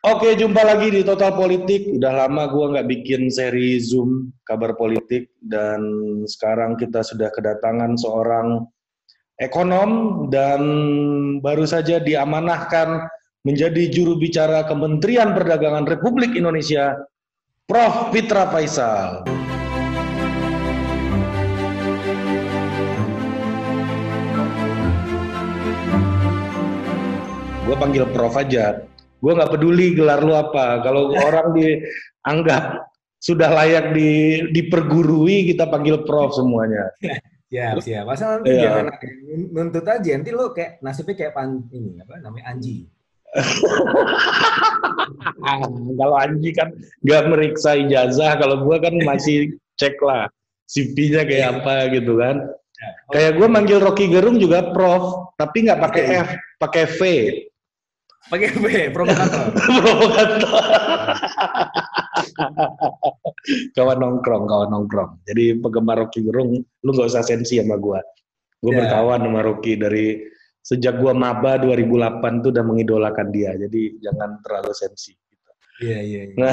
Oke, jumpa lagi di Total Politik. Udah lama gue nggak bikin seri Zoom kabar politik dan sekarang kita sudah kedatangan seorang ekonom dan baru saja diamanahkan menjadi juru bicara Kementerian Perdagangan Republik Indonesia, Prof. Fitra Faisal. Gue panggil Prof aja gue nggak peduli gelar lu apa. Kalau orang dianggap sudah layak di dipergurui kita panggil prof semuanya. Ya siap. Masa nanti ya. jangan nuntut aja. Nanti lo kayak nasibnya kayak pan ini apa namanya Anji. Kalau Anji kan nggak meriksa ijazah kalau gue kan masih cek lah CV-nya kayak iya. apa gitu kan. Ya. kayak gue manggil Rocky Gerung juga prof tapi nggak pakai F pakai V Pakai B, provokator. provokator. kawan nongkrong, kawan nongkrong. Jadi penggemar Rocky Gerung, lu gak usah sensi sama gua. Gua yeah. berkawan sama Rocky dari sejak gua maba 2008 tuh udah mengidolakan dia. Jadi jangan terlalu sensi. Iya, iya, iya. Nah,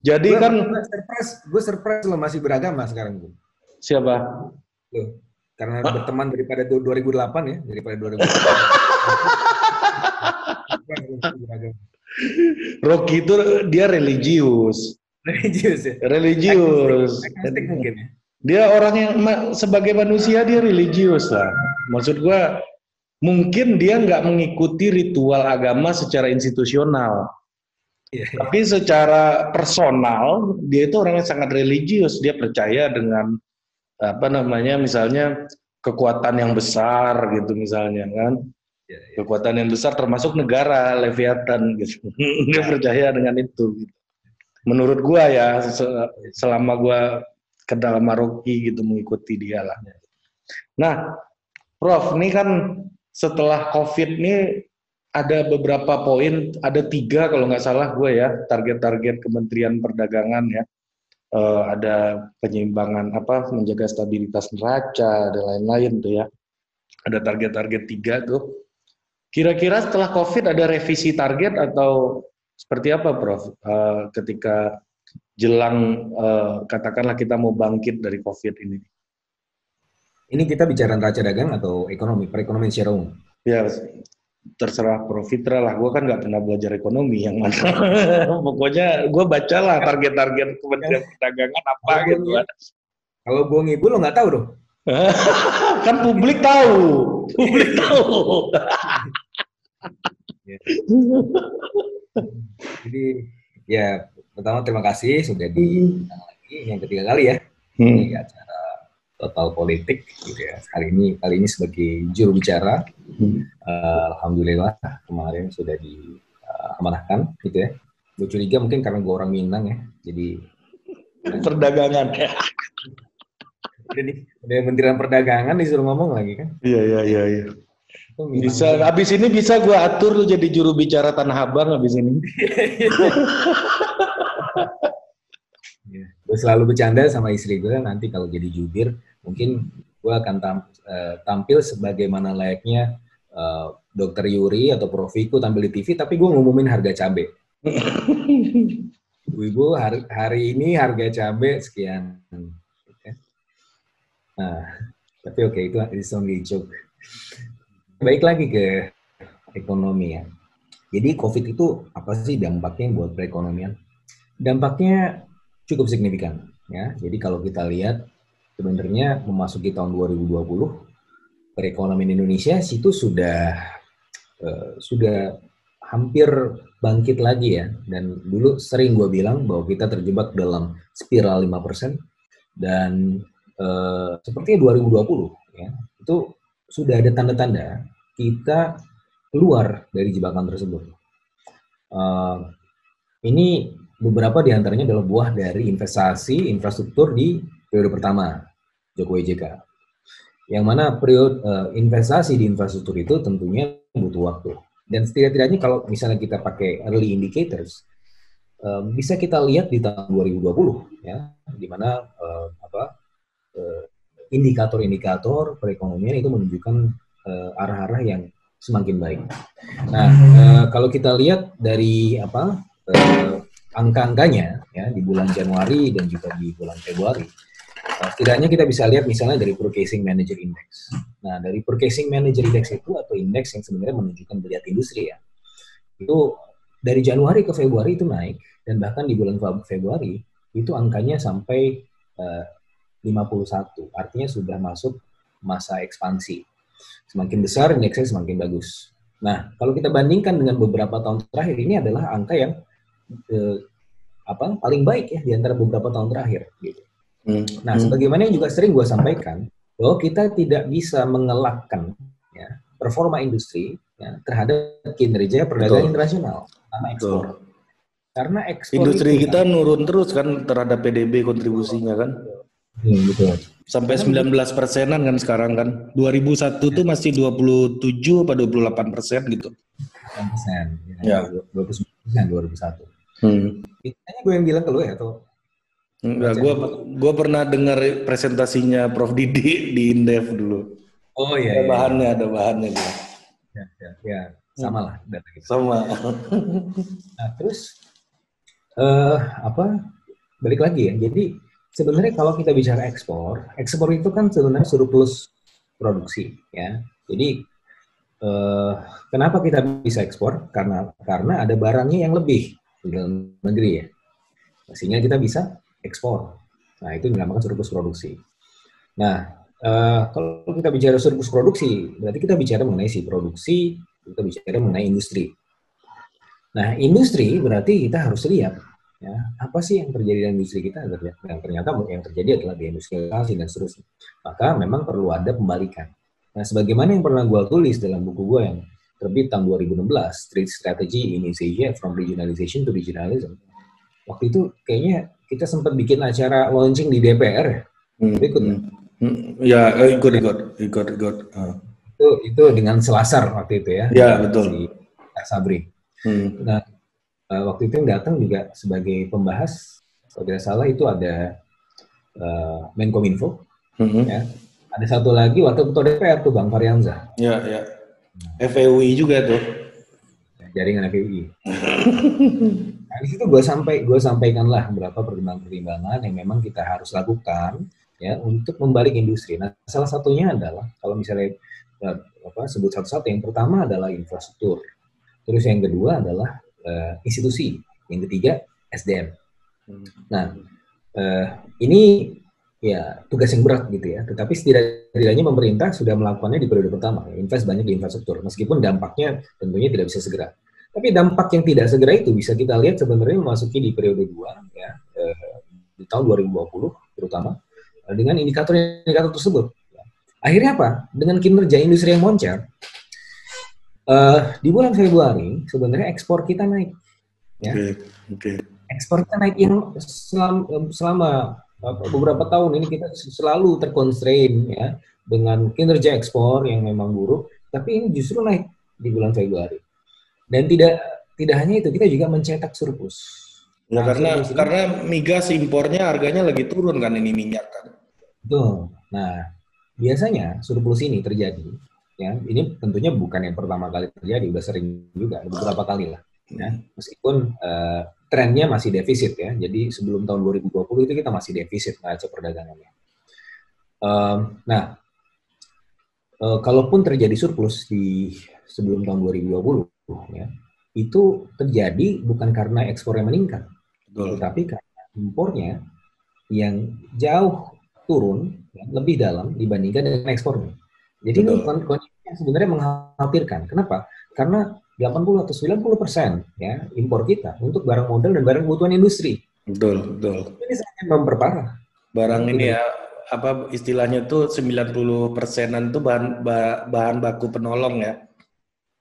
jadi gua, kan gue surprise, gue surprise lo masih beragama sekarang, Bu. Siapa? Lo. Karena Hah? berteman daripada 2008 ya, daripada 2008. Rocky itu dia religius. Religius ya? Religius. mungkin ya? Dia orang yang sebagai manusia dia religius lah. Maksud gua mungkin dia nggak mengikuti ritual agama secara institusional. Yeah, yeah. Tapi secara personal dia itu orang yang sangat religius. Dia percaya dengan apa namanya misalnya kekuatan yang besar gitu misalnya kan. Kekuatan yang besar termasuk negara Leviathan gitu. Dia percaya dengan itu gitu. menurut gua ya selama gua kenal Maroki gitu mengikuti dia lah. Nah Prof ini kan setelah COVID ini ada beberapa poin ada tiga kalau nggak salah gue ya target-target Kementerian Perdagangan ya. Uh, ada penyeimbangan apa menjaga stabilitas neraca dan lain-lain tuh ya. Ada target-target tiga tuh Kira-kira setelah COVID ada revisi target atau seperti apa, Prof? Uh, ketika jelang uh, katakanlah kita mau bangkit dari COVID ini. Ini kita bicara neraca dagang atau ekonomi, perekonomian secara umum? Ya, terserah Prof Fitra lah. Gue kan nggak pernah belajar ekonomi yang mana. Pokoknya gue baca lah target-target Kementerian Perdagangan apa gitu. Kalau gue ngibul lo nggak tahu dong. kan publik tahu. Publik tahu. Jadi ya pertama terima kasih sudah di lagi yang ketiga kali ya hmm. di acara total politik gitu ya. Kali ini kali ini sebagai juru bicara. Hmm. Uh, Alhamdulillah kemarin sudah diamanahkan uh, gitu ya. Gue curiga mungkin karena gue orang Minang ya. Jadi perdagangan udah nih udah Kementerian Perdagangan disuruh ngomong lagi kan? Iya iya iya iya. Bisa abis ini bisa gue atur lu jadi juru bicara tanah abang abis ini. Ya, gue selalu bercanda sama istri gue nanti kalau jadi jubir mungkin gue akan tam, uh, tampil sebagaimana layaknya uh, dokter Yuri atau Profiku tampil di TV tapi gue ngumumin harga cabai ibu hari, hari ini harga cabai sekian Nah, tapi oke itu is only joke. Baik lagi ke ekonomi ya. Jadi COVID itu apa sih dampaknya buat perekonomian? Dampaknya cukup signifikan ya. Jadi kalau kita lihat sebenarnya memasuki tahun 2020 perekonomian Indonesia situ sudah uh, sudah hampir bangkit lagi ya. Dan dulu sering gue bilang bahwa kita terjebak dalam spiral 5% dan eh, seperti 2020 ya itu sudah ada tanda-tanda kita keluar dari jebakan tersebut. Uh, ini beberapa di antaranya adalah buah dari investasi infrastruktur di periode pertama Jokowi JK. Yang mana periode uh, investasi di infrastruktur itu tentunya butuh waktu. Dan setidak-tidaknya kalau misalnya kita pakai early indicators, uh, bisa kita lihat di tahun 2020 ya, di mana uh, apa Eh, indikator-indikator perekonomian itu menunjukkan uh, arah-arah yang semakin baik. Nah, uh, kalau kita lihat dari apa angka-angkanya ya di bulan Januari dan juga di bulan Februari, setidaknya kita bisa lihat misalnya dari Purchasing Manager Index. Nah, dari Purchasing Manager Index itu atau indeks yang sebenarnya menunjukkan geliat industri ya, itu dari Januari ke Februari itu naik dan bahkan di bulan Februari itu angkanya sampai uh, 51. Artinya sudah masuk masa ekspansi. Semakin besar indeksnya semakin bagus. Nah, kalau kita bandingkan dengan beberapa tahun terakhir ini adalah angka yang eh, apa paling baik ya di antara beberapa tahun terakhir gitu. Hmm. Nah, hmm. sebagaimana yang juga sering gue sampaikan bahwa kita tidak bisa mengelakkan ya, performa industri ya, terhadap kinerja perdagangan internasional karena ekspor. Betul. Karena ekspor industri kita kan, nurun terus kan terhadap PDB kontribusinya kan. Hmm, betul. Sampai 19 persenan kan sekarang kan. 2001 tuh masih 27 apa 28 persen gitu. 8 persen. Ya. 29 persen 2001. Hmm. Kayaknya gue yang bilang ke lu ya atau? Enggak, gue gue pernah dengar presentasinya Prof Didi di Indef dulu. Oh iya. Ada iya. bahannya, ada bahannya dia. Ya, ya, ya. sama lah. Gitu. Sama. nah, terus uh, apa? Balik lagi ya. Jadi sebenarnya kalau kita bicara ekspor, ekspor itu kan sebenarnya surplus produksi, ya. Jadi eh, kenapa kita bisa ekspor? Karena karena ada barangnya yang lebih di dalam negeri ya, sehingga kita bisa ekspor. Nah itu dinamakan surplus produksi. Nah eh, kalau kita bicara surplus produksi, berarti kita bicara mengenai si produksi, kita bicara mengenai industri. Nah industri berarti kita harus lihat ya apa sih yang terjadi dalam industri kita? Yang ternyata yang terjadi adalah deindustrialisasi dan seterusnya. Maka memang perlu ada pembalikan. Nah sebagaimana yang pernah gue tulis dalam buku gue yang terbit tahun 2016 Street Strategy in Asia from Regionalization to Regionalism waktu itu kayaknya kita sempat bikin acara launching di DPR hmm, ikut hmm, hmm, ya eh, ikut ikut ikut ikut uh. itu itu dengan Selasar waktu itu ya? Ya betul. Si Sabri. Hmm. nah uh, waktu itu yang datang juga sebagai pembahas kalau tidak salah itu ada uh, Menkominfo mm-hmm. ya ada satu lagi waktu ketua DPR tuh Bang Farianza ya ya FEUI juga tuh jaringan FEUI nah di situ gue sampai gue sampaikan lah beberapa pertimbangan-pertimbangan yang memang kita harus lakukan ya untuk membalik industri. Nah, salah satunya adalah kalau misalnya apa sebut satu-satu yang pertama adalah infrastruktur. Terus yang kedua adalah uh, institusi. Yang ketiga SDM. Hmm. Nah, uh, ini ya tugas yang berat gitu ya. Tetapi setidaknya pemerintah sudah melakukannya di periode pertama. Invest banyak di infrastruktur, meskipun dampaknya tentunya tidak bisa segera. Tapi dampak yang tidak segera itu bisa kita lihat sebenarnya memasuki di periode 2 ya eh, di tahun 2020 terutama dengan indikator-indikator tersebut. Akhirnya apa? Dengan kinerja industri yang moncer, uh, di bulan Februari sebenarnya ekspor kita naik. Ya. Okay. Okay. Ekspor kita naik yang selama, selama beberapa tahun ini kita selalu terconstrain ya dengan kinerja ekspor yang memang buruk, tapi ini justru naik di bulan Februari. Dan tidak tidak hanya itu, kita juga mencetak surplus. Ya, nah, karena surplus karena migas impornya harganya lagi turun kan ini minyak kan. Betul. Nah, biasanya surplus ini terjadi ya ini tentunya bukan yang pertama kali terjadi udah sering juga beberapa kali lah ya. Meskipun uh, trennya masih defisit ya. Jadi sebelum tahun 2020 itu kita masih defisit neraca perdagangannya. Um, nah uh, kalaupun terjadi surplus di sebelum tahun 2020 ya itu terjadi bukan karena ekspor yang meningkat Betul. tetapi karena impornya yang jauh turun ya, lebih dalam dibandingkan dengan ekspornya jadi Betul. ini kondisi yang sebenarnya mengkhawatirkan. Kenapa? Karena 80 atau 90 persen ya impor kita untuk barang modal dan barang kebutuhan industri. Betul, betul. Ini sangat memperparah. Barang ini ya apa istilahnya tuh 90 persenan tuh bahan bahan baku penolong ya.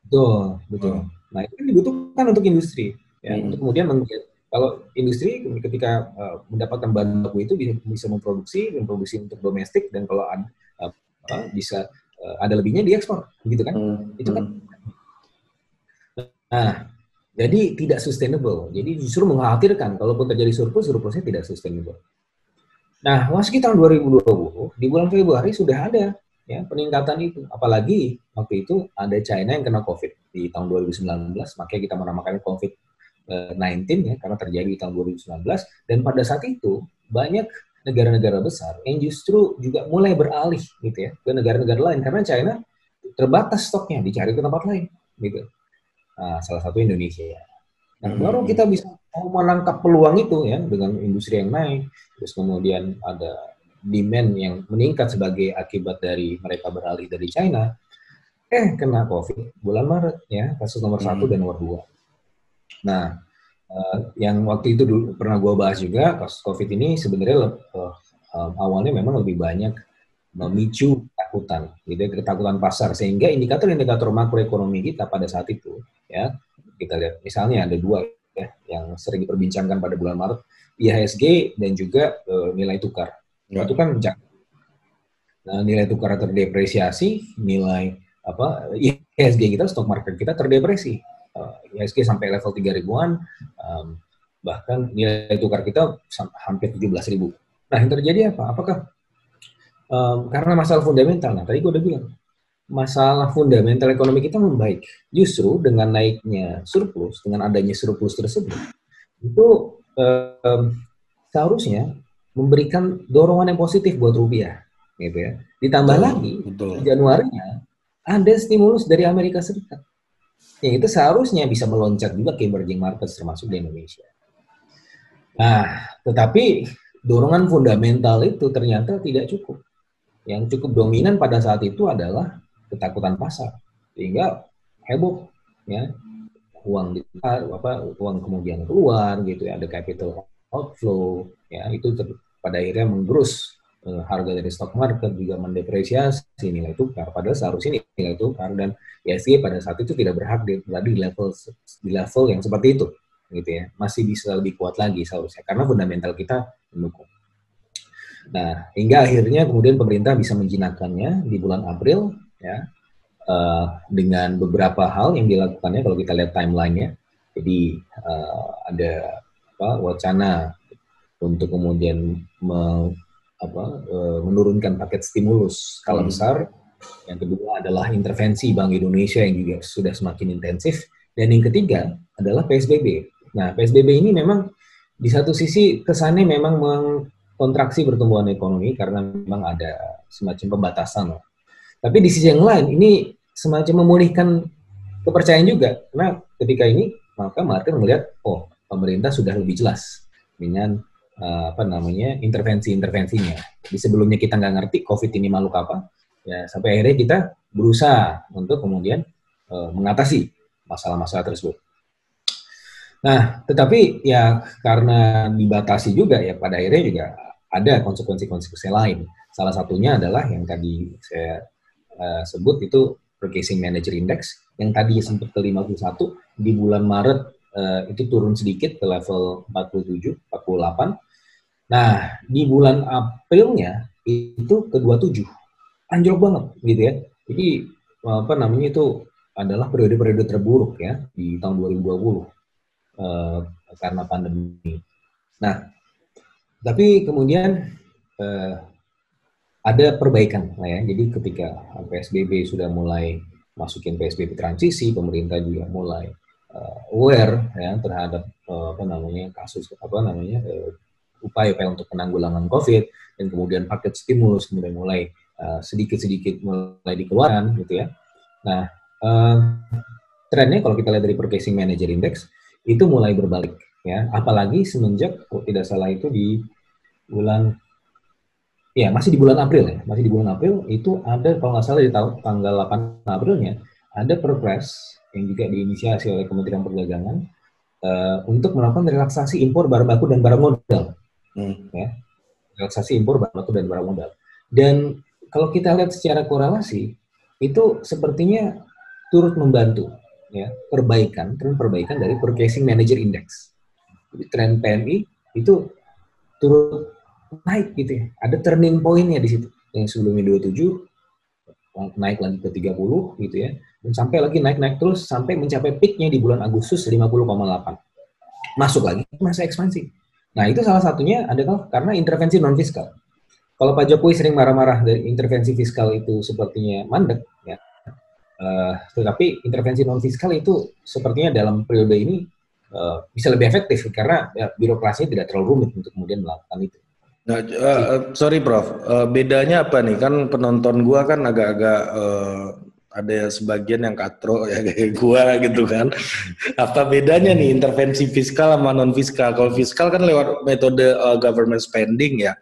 Betul, betul. Hmm. Nah itu kan dibutuhkan untuk industri ya hmm. untuk kemudian kalau industri ketika uh, mendapatkan bahan baku itu bisa, bisa memproduksi, memproduksi untuk domestik dan kalau ada, uh, bisa ada lebihnya diekspor, gitu kan? Hmm. Itu kan. Nah, jadi tidak sustainable. Jadi justru mengkhawatirkan kalaupun terjadi surplus, surplusnya tidak sustainable. Nah, masuk tahun 2020, di bulan Februari sudah ada ya peningkatan itu. Apalagi waktu itu ada China yang kena COVID di tahun 2019, makanya kita menamakannya COVID-19 ya karena terjadi di tahun 2019 dan pada saat itu banyak negara-negara besar yang justru juga mulai beralih gitu ya ke negara-negara lain karena China terbatas stoknya dicari ke tempat lain gitu. Nah, salah satu Indonesia ya. Nah, hmm. baru kita bisa menangkap peluang itu ya dengan industri yang naik, terus kemudian ada demand yang meningkat sebagai akibat dari mereka beralih dari China. Eh, kena COVID bulan Maret ya, kasus nomor hmm. satu dan nomor dua. Nah, Uh, yang waktu itu dulu pernah gue bahas juga kasus COVID ini sebenarnya uh, uh, awalnya memang lebih banyak memicu ketakutan, gitu ya, ketakutan pasar. Sehingga indikator-indikator makroekonomi kita pada saat itu ya kita lihat. Misalnya ada dua ya yang sering diperbincangkan pada bulan Maret IHSG dan juga uh, nilai tukar. Ya. itu kan nah, nilai tukar terdepresiasi nilai apa IHSG kita stok market kita terdepresi uh, IHSG sampai level 3 ribuan, um, bahkan nilai tukar kita hampir 17 ribu. Nah, yang terjadi apa? Apakah um, karena masalah fundamental? Nah, tadi gue udah bilang, masalah fundamental ekonomi kita membaik. Justru dengan naiknya surplus, dengan adanya surplus tersebut, itu um, seharusnya memberikan dorongan yang positif buat rupiah, gitu ya. Ditambah betul, lagi, betul. Januarinya ada stimulus dari Amerika Serikat yang itu seharusnya bisa meloncat juga ke emerging markets termasuk di Indonesia. Nah, tetapi dorongan fundamental itu ternyata tidak cukup. Yang cukup dominan pada saat itu adalah ketakutan pasar. Sehingga heboh ya uang di apa uang kemudian keluar gitu ya ada capital outflow ya itu pada akhirnya menggerus uh, harga dari stock market juga mendepresiasi nilai tukar. Padahal seharusnya nilai tukar dan ISG pada saat itu tidak berhak di, di level di level yang seperti itu gitu ya. Masih bisa lebih kuat lagi seharusnya karena fundamental kita mendukung. Nah hingga akhirnya kemudian pemerintah bisa menjinakkannya di bulan April ya uh, dengan beberapa hal yang dilakukannya. Kalau kita lihat timelinenya jadi uh, ada apa wacana untuk kemudian apa, e, menurunkan paket stimulus skala hmm. besar. Yang kedua adalah intervensi Bank Indonesia yang juga sudah semakin intensif. Dan yang ketiga adalah PSBB. Nah, PSBB ini memang di satu sisi kesannya memang mengkontraksi pertumbuhan ekonomi karena memang ada semacam pembatasan. Tapi di sisi yang lain ini semacam memulihkan kepercayaan juga. Karena ketika ini maka market melihat oh pemerintah sudah lebih jelas dengan uh, apa namanya intervensi-intervensinya. Di sebelumnya kita nggak ngerti COVID ini makhluk apa, ya sampai akhirnya kita berusaha untuk kemudian uh, mengatasi masalah-masalah tersebut. Nah, tetapi ya karena dibatasi juga ya pada akhirnya juga ada konsekuensi-konsekuensi lain. Salah satunya adalah yang tadi saya uh, sebut itu Purchasing Manager Index yang tadi sempat ke 51 di bulan Maret uh, itu turun sedikit ke level 47, 48 Nah, di bulan Aprilnya itu ke 27. Anjlok banget gitu ya. Jadi apa namanya itu adalah periode-periode terburuk ya di tahun 2020 eh, karena pandemi. Nah, tapi kemudian eh, ada perbaikan lah ya. Jadi ketika PSBB sudah mulai masukin PSBB transisi, pemerintah juga mulai uh, aware ya terhadap uh, apa namanya kasus apa namanya uh, upaya-upaya untuk penanggulangan COVID dan kemudian paket stimulus kemudian mulai uh, sedikit-sedikit mulai dikeluarkan gitu ya. Nah, uh, trennya kalau kita lihat dari Purchasing Manager Index itu mulai berbalik ya, apalagi semenjak kalau tidak salah itu di bulan ya masih di bulan April ya, masih di bulan April itu ada kalau nggak salah di tahun tanggal 8 Aprilnya ada perpres yang juga diinisiasi oleh Kementerian Perdagangan uh, untuk melakukan relaksasi impor barang baku dan barang modal hmm. ya relaksasi impor bahan baku dan barang modal. Dan kalau kita lihat secara korelasi itu sepertinya turut membantu ya perbaikan tren perbaikan dari purchasing manager index. Jadi tren PMI itu turut naik gitu ya. Ada turning pointnya di situ. Yang sebelumnya 27 naik lagi ke 30 gitu ya. Dan sampai lagi naik-naik terus sampai mencapai peaknya di bulan Agustus 50,8. Masuk lagi masa ekspansi Nah, itu salah satunya adalah karena intervensi non fiskal. kalau Pak Jokowi sering marah-marah dari intervensi fiskal itu sepertinya mandek, ya. Uh, tetapi intervensi non fiskal itu sepertinya dalam periode ini uh, bisa lebih efektif karena ya, birokrasinya tidak terlalu rumit untuk kemudian melakukan itu. Nah, uh, sorry Prof, uh, bedanya apa nih? Kan penonton gua kan agak-agak uh, ada sebagian yang katro ya kayak gua gitu kan. Apa bedanya nih intervensi fiskal sama non fiskal? Kalau fiskal kan lewat metode uh, government spending ya.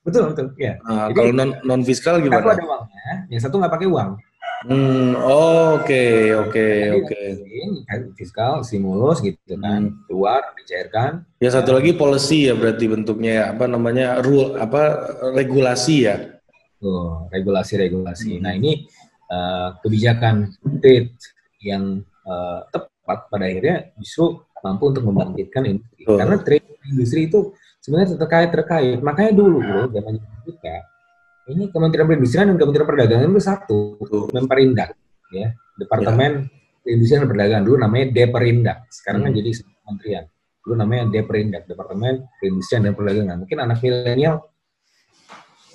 Betul betul ya. Nah, kalau non non fiskal gimana? Satu ada uangnya, yang satu nggak pakai uang. Hmm, oke oke oke. Fiskal stimulus gitu kan, hmm. keluar dicairkan. Ya satu lagi policy ya berarti bentuknya ya, apa namanya rule apa regulasi ya. Tuh, regulasi-regulasi. Hmm. Nah, ini uh, kebijakan trade yang uh, tepat pada akhirnya justru mampu untuk membangkitkan industri. Oh. Karena trade industri itu sebenarnya terkait terkait. Makanya dulu bro, zaman kita ini Kementerian Perindustrian dan Kementerian Perdagangan itu satu, memperindak ya. Departemen ya. Perindustrian dan Perdagangan dulu namanya Deperindak, sekarang kan hmm. kan jadi kementerian. Dulu namanya Deperindak, Departemen Perindustrian dan Perdagangan. Mungkin anak milenial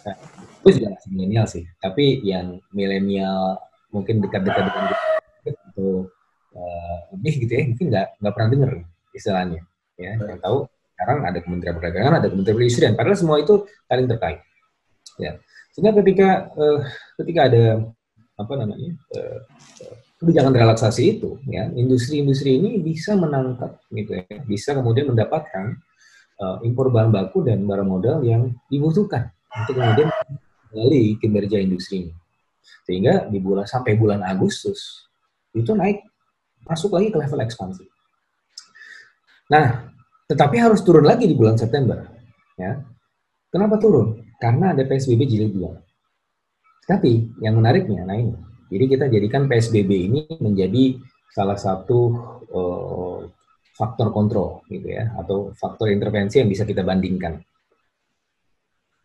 nah, itu juga masih milenial sih. Tapi yang milenial mungkin dekat-dekat dengan itu uh, lebih gitu ya. Mungkin nggak nggak pernah dengar istilahnya ya. Yang tahu sekarang ada Kementerian Perdagangan ada Kementerian Perindustrian. Padahal semua itu saling terkait ya. Sehingga ketika uh, ketika ada apa namanya uh, kebijakan relaksasi itu ya industri-industri ini bisa menangkap gitu ya. Bisa kemudian mendapatkan uh, impor bahan baku dan barang modal yang dibutuhkan untuk kemudian melalui kinerja industri ini. Sehingga di bulan sampai bulan Agustus itu naik masuk lagi ke level ekspansi. Nah, tetapi harus turun lagi di bulan September. Ya. Kenapa turun? Karena ada PSBB jilid 2. Tapi yang menariknya, nah ini. Jadi kita jadikan PSBB ini menjadi salah satu uh, faktor kontrol gitu ya atau faktor intervensi yang bisa kita bandingkan.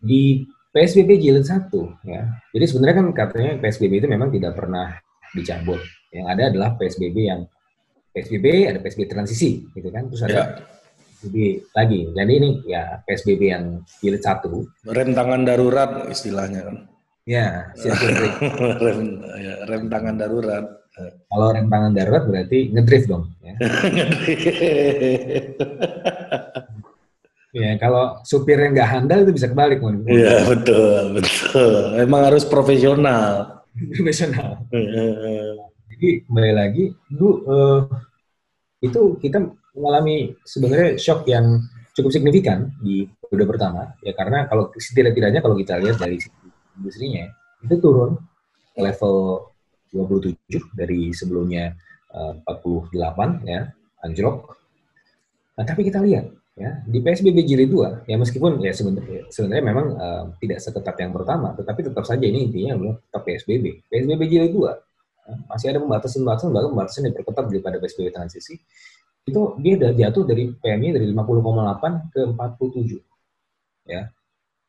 Di PSBB jilid satu ya. Jadi sebenarnya kan katanya PSBB itu memang tidak pernah dicabut. Yang ada adalah PSBB yang PSBB ada PSBB transisi gitu kan. Terus ada ya. PSBB lagi. Jadi ini ya PSBB yang jilid satu. Rem tangan darurat istilahnya kan. Ya, rem, ya, rem tangan darurat. Kalau rem tangan darurat berarti ngedrift dong. Ya. Ya, kalau supirnya nggak handal itu bisa kebalik. Iya, betul, betul. Emang harus profesional. profesional. Jadi kembali lagi, dulu uh, itu kita mengalami sebenarnya shock yang cukup signifikan di periode pertama, ya karena kalau setidak-tidaknya kalau kita lihat dari industrinya itu turun ke level 27 dari sebelumnya uh, 48 ya anjlok. Nah, tapi kita lihat ya di PSBB jilid 2 ya meskipun ya sebenarnya sebenarnya memang uh, tidak seketat yang pertama tetapi tetap saja ini intinya adalah tetap PSBB PSBB jilid 2 ya, masih ada pembatasan-pembatasan bahkan pembatasan yang diperketat daripada PSBB transisi itu dia udah jatuh dari PMI dari 50,8 ke 47 ya.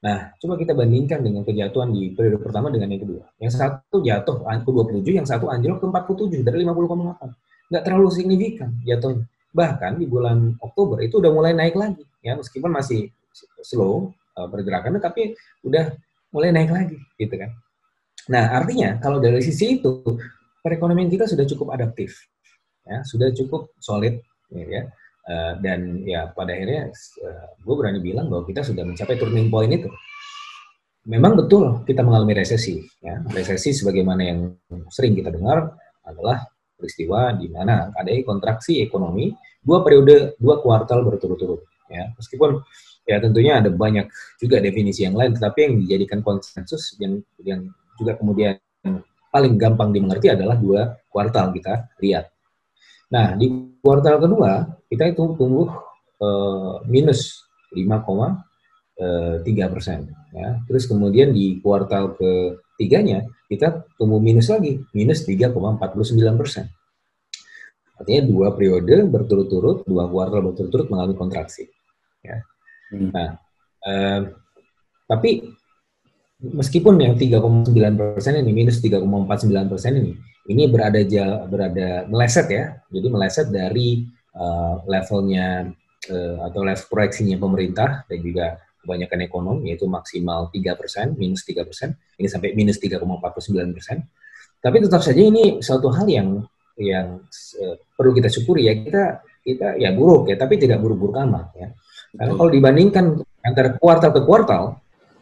Nah coba kita bandingkan dengan kejatuhan di periode pertama dengan yang kedua. Yang satu jatuh ke 27 yang satu anjlok ke 47 dari 50,8 nggak terlalu signifikan jatuhnya Bahkan di bulan Oktober itu udah mulai naik lagi, ya meskipun masih slow uh, pergerakannya, tapi udah mulai naik lagi, gitu kan. Nah, artinya kalau dari sisi itu perekonomian kita sudah cukup adaptif, ya sudah cukup solid, ya. Uh, dan ya pada akhirnya eh, gue berani bilang bahwa kita sudah mencapai turning point itu. Memang betul kita mengalami resesi, ya resesi sebagaimana yang sering kita dengar adalah peristiwa di mana ada kontraksi ekonomi dua periode dua kuartal berturut-turut ya. Meskipun ya tentunya ada banyak juga definisi yang lain tetapi yang dijadikan konsensus yang yang juga kemudian paling gampang dimengerti adalah dua kuartal kita lihat. Nah di kuartal kedua kita itu tumbuh eh, minus 5,3 eh, persen ya. Terus kemudian di kuartal ketiganya kita tumbuh minus lagi, minus 3,49 persen. Artinya dua periode berturut-turut, dua kuartal berturut-turut mengalami kontraksi. Ya. Hmm. Nah, eh, tapi meskipun yang 3,9 persen ini minus 3,49 persen ini, ini berada berada meleset ya, jadi meleset dari uh, levelnya uh, atau level proyeksinya pemerintah dan juga kebanyakan ekonomi yaitu maksimal 3%, minus 3%, ini sampai minus 3,49%. Tapi tetap saja ini suatu hal yang yang uh, perlu kita syukuri ya kita kita ya buruk ya tapi tidak buruk-buruk amat ya. Karena kalau dibandingkan antara kuartal ke kuartal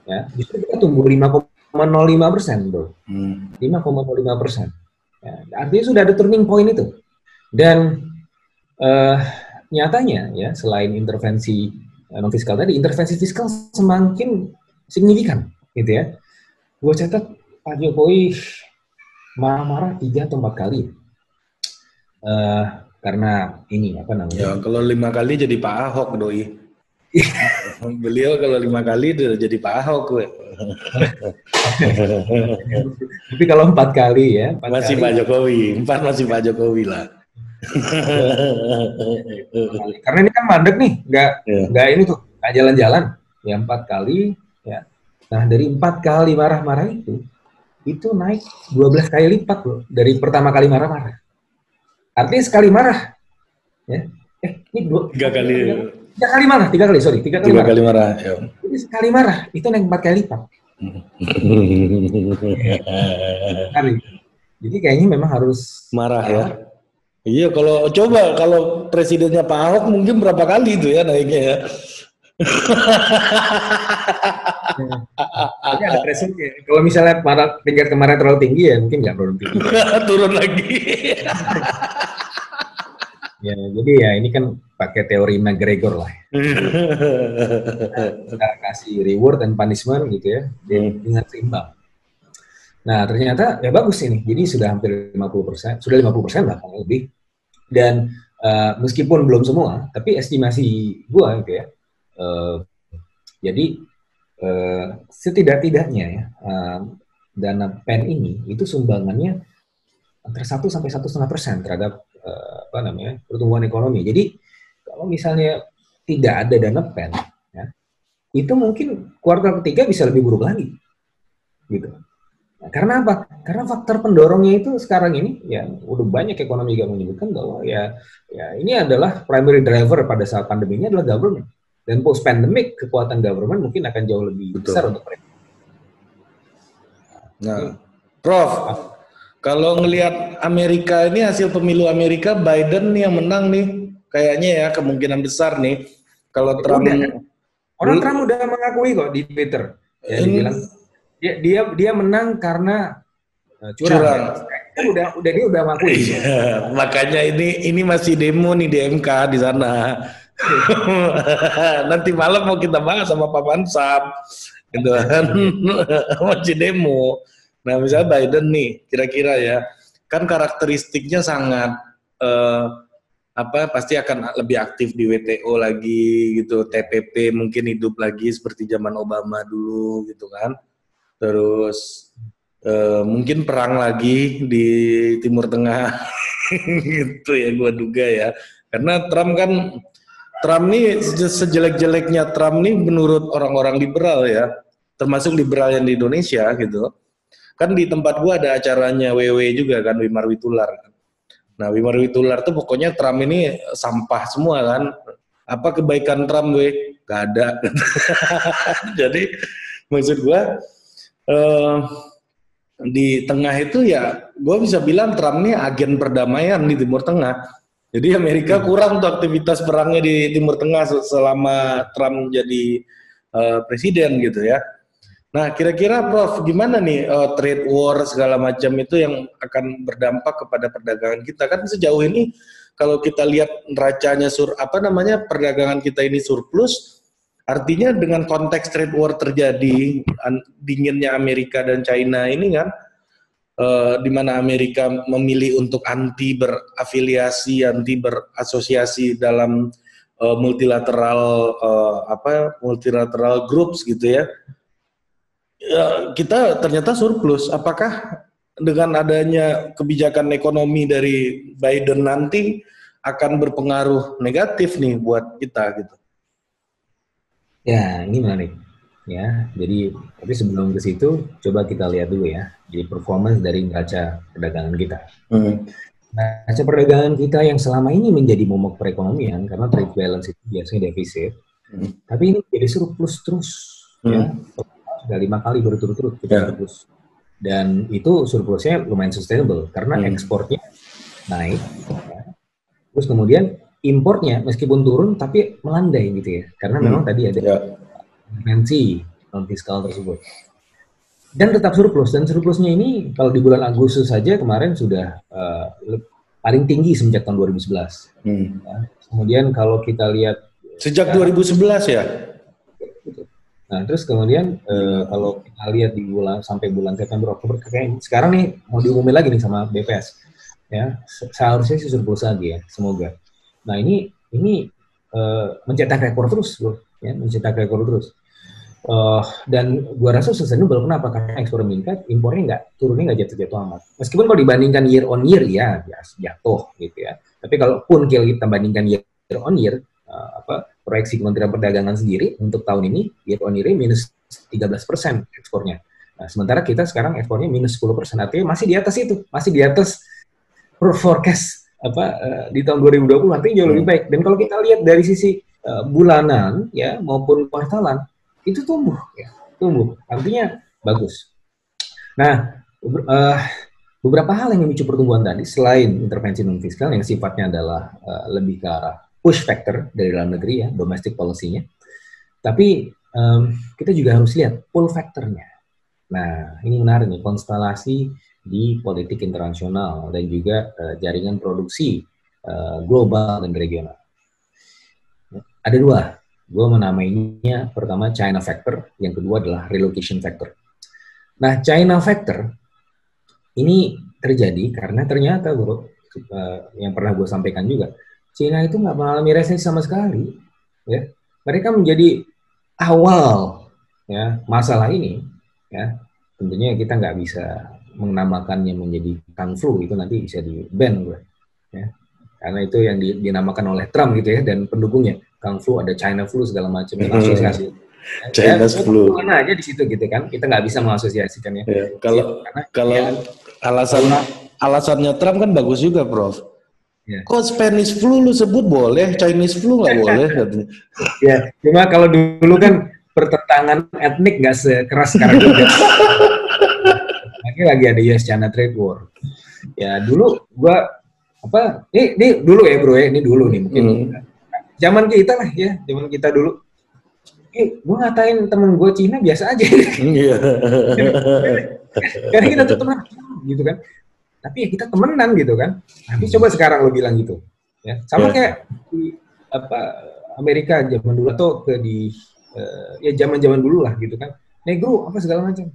ya justru kita tumbuh 5,05 persen bro. Hmm. 5,05 persen. Ya, artinya sudah ada turning point itu. Dan uh, nyatanya ya selain intervensi non fiskal tadi, intervensi fiskal semakin signifikan gitu ya. Gue catat Pak Jokowi marah-marah tiga atau empat kali. Uh, karena ini apa namanya? Ya kalau lima kali jadi Pak Ahok doi. Beliau kalau lima kali udah jadi Pak Ahok gue. Tapi kalau empat kali ya. Empat masih kali, Pak Jokowi, empat masih Pak Jokowi lah. Karena ini kan mandek nih, nggak yeah. nggak ini tuh, nggak jalan-jalan. Ya empat kali, ya. Nah dari empat kali marah-marah itu, itu naik 12 kali lipat loh dari pertama kali marah-marah. Artinya sekali marah, ya. Eh, ini dua tiga kali. Tiga kali marah, tiga kali sorry, tiga kali tiga marah. kali marah. Ya. Jadi sekali marah itu naik empat kali lipat. Jadi kayaknya memang harus marah ya. Iya, kalau coba kalau presidennya Pak Ahok mungkin berapa kali itu ya naiknya ya. Ada thresholdnya. Kalau misalnya marah tingkat kemarin terlalu tinggi ya mungkin nggak turun tinggi. turun lagi. ya, jadi ya ini kan pakai teori McGregor lah. Kita kasih reward dan punishment gitu ya hmm. dengan seimbang. Nah ternyata ya bagus ini. Jadi sudah hampir 50 persen, sudah 50 persen bahkan lebih. Dan uh, meskipun belum semua, tapi estimasi gua gitu ya Uh, jadi uh, setidak-tidaknya ya uh, dana pen ini itu sumbangannya antara satu sampai satu setengah persen terhadap uh, apa namanya pertumbuhan ekonomi. Jadi kalau misalnya tidak ada dana pen, ya, itu mungkin kuartal ketiga bisa lebih buruk lagi, gitu. Karena apa? Karena faktor pendorongnya itu sekarang ini ya udah banyak ekonomi yang menyebutkan bahwa ya ya ini adalah primary driver pada saat pandemi ini adalah government dan post pandemic kekuatan government mungkin akan jauh lebih Betul. besar untuk mereka. Nah, Prof, kalau ngelihat Amerika ini hasil pemilu Amerika Biden nih yang menang nih, kayaknya ya kemungkinan besar nih. Kalau Trump udah, orang Trump udah mengakui kok di Twitter, ya dia bilang dia dia dia menang karena uh, curang. curang. Ya. udah udah dia udah mengakui. Iya, makanya ini ini masih demo nih di MK di sana. Nanti malam mau kita bahas sama Pak Mansam, gitu kan, masih demo. Nah misalnya Biden nih, kira-kira ya, kan karakteristiknya sangat uh, apa pasti akan lebih aktif di WTO lagi gitu, TPP mungkin hidup lagi seperti zaman Obama dulu gitu kan. Terus uh, mungkin perang lagi di Timur Tengah gitu ya gua duga ya. Karena Trump kan Trump ini sejelek-jeleknya Trump ini menurut orang-orang liberal ya, termasuk liberal yang di Indonesia gitu. Kan di tempat gua ada acaranya WW juga kan Wimar Witular. Nah Wimar Witular tuh pokoknya Trump ini sampah semua kan. Apa kebaikan Trump gue? Gak ada. Jadi maksud gua eh, di tengah itu ya gue bisa bilang Trump ini agen perdamaian di Timur Tengah jadi Amerika hmm. kurang tuh aktivitas perangnya di Timur Tengah selama Trump jadi uh, presiden gitu ya. Nah, kira-kira Prof, gimana nih uh, trade war segala macam itu yang akan berdampak kepada perdagangan kita? Kan sejauh ini kalau kita lihat neracanya sur apa namanya perdagangan kita ini surplus, artinya dengan konteks trade war terjadi dinginnya Amerika dan China ini kan uh, di mana Amerika memilih untuk anti berafiliasi, anti berasosiasi dalam uh, multilateral uh, apa multilateral groups gitu ya. ya. Kita ternyata surplus. Apakah dengan adanya kebijakan ekonomi dari Biden nanti akan berpengaruh negatif nih buat kita gitu? Ya, ini menarik ya. Jadi tapi sebelum ke situ coba kita lihat dulu ya. Jadi performance dari neraca perdagangan kita. Hmm. Neraca perdagangan kita yang selama ini menjadi momok perekonomian karena trade balance itu biasanya defisit. Hmm. Tapi ini jadi surplus terus. Hmm. Ya. Sudah lima kali berturut-turut kita yeah. surplus. Dan itu surplusnya lumayan sustainable karena hmm. ekspornya naik. Ya. Terus kemudian impornya meskipun turun tapi melandai gitu ya. Karena hmm. memang tadi ada yeah. dimensi non fiskal tersebut. Dan tetap surplus dan surplusnya ini kalau di bulan Agustus saja kemarin sudah uh, paling tinggi semenjak tahun 2011. Hmm. Ya. Kemudian kalau kita lihat sejak ya, 2011 ya Nah, terus kemudian uh, kalau kita lihat di bulan sampai bulan September Oktober kayak sekarang nih mau diumumin lagi nih sama BPS. Ya, seharusnya sih surplus lagi ya, semoga. Nah, ini ini uh, mencetak rekor terus, Bro. Ya, mencetak rekor terus. Uh, dan gua rasa sustainable kenapa? Karena ekspor meningkat, impornya nggak turunnya nggak jatuh-jatuh amat. Meskipun kalau dibandingkan year on year ya, ya jatuh gitu ya. Tapi kalaupun kita bandingkan year on year, uh, apa proyeksi Kementerian Perdagangan sendiri untuk tahun ini year on year minus 13 persen ekspornya. Nah, sementara kita sekarang ekspornya minus 10 persen, artinya masih di atas itu, masih di atas forecast apa uh, di tahun 2020 artinya jauh lebih hmm. baik. Dan kalau kita lihat dari sisi uh, bulanan ya maupun kuartalan itu tumbuh ya, tumbuh. Artinya bagus. Nah, uh, beberapa hal yang memicu pertumbuhan tadi selain intervensi non fiskal yang sifatnya adalah uh, lebih ke arah push factor dari dalam negeri ya, domestic policy-nya. Tapi um, kita juga harus lihat pull factor-nya. Nah, ini menarik nih, konstelasi di politik internasional dan juga uh, jaringan produksi uh, global dan regional. Ada dua, gue menamainya pertama China factor, yang kedua adalah relocation factor. Nah, China factor ini terjadi karena ternyata, bro, uh, yang pernah gue sampaikan juga, Cina itu nggak mengalami resesi sama sekali. Ya, mereka menjadi awal ya masalah ini. Ya, tentunya kita nggak bisa menamakannya menjadi kung flu itu nanti bisa di ban gue. Ya, karena itu yang dinamakan oleh Trump gitu ya dan pendukungnya kung flu ada China flu segala macam hmm. asosiasi. China ya, flu. Mana aja di situ gitu kan kita nggak bisa mengasosiasikannya. Ya, kalau ya, kalau ya, alasan alasannya Trump kan bagus juga, Prof Yeah. Kok Spanish flu lu sebut boleh, Chinese flu nggak boleh katanya. Ya, cuma kalau dulu kan pertentangan etnik nggak sekeras sekarang juga. lagi lagi ada US China trade war. Ya dulu gua apa? Ini, ini dulu ya bro ya, ini dulu nih mungkin. Hmm. Zaman kita lah ya, zaman kita dulu. Eh, gue ngatain temen gue Cina biasa aja. Iya. Karena kita tuh teman, gitu kan tapi ya kita temenan gitu kan. Tapi coba sekarang lo bilang gitu. Ya, sama yeah. kayak di apa Amerika zaman dulu atau ke di uh, ya zaman-zaman dulu lah gitu kan. Negro apa segala macam.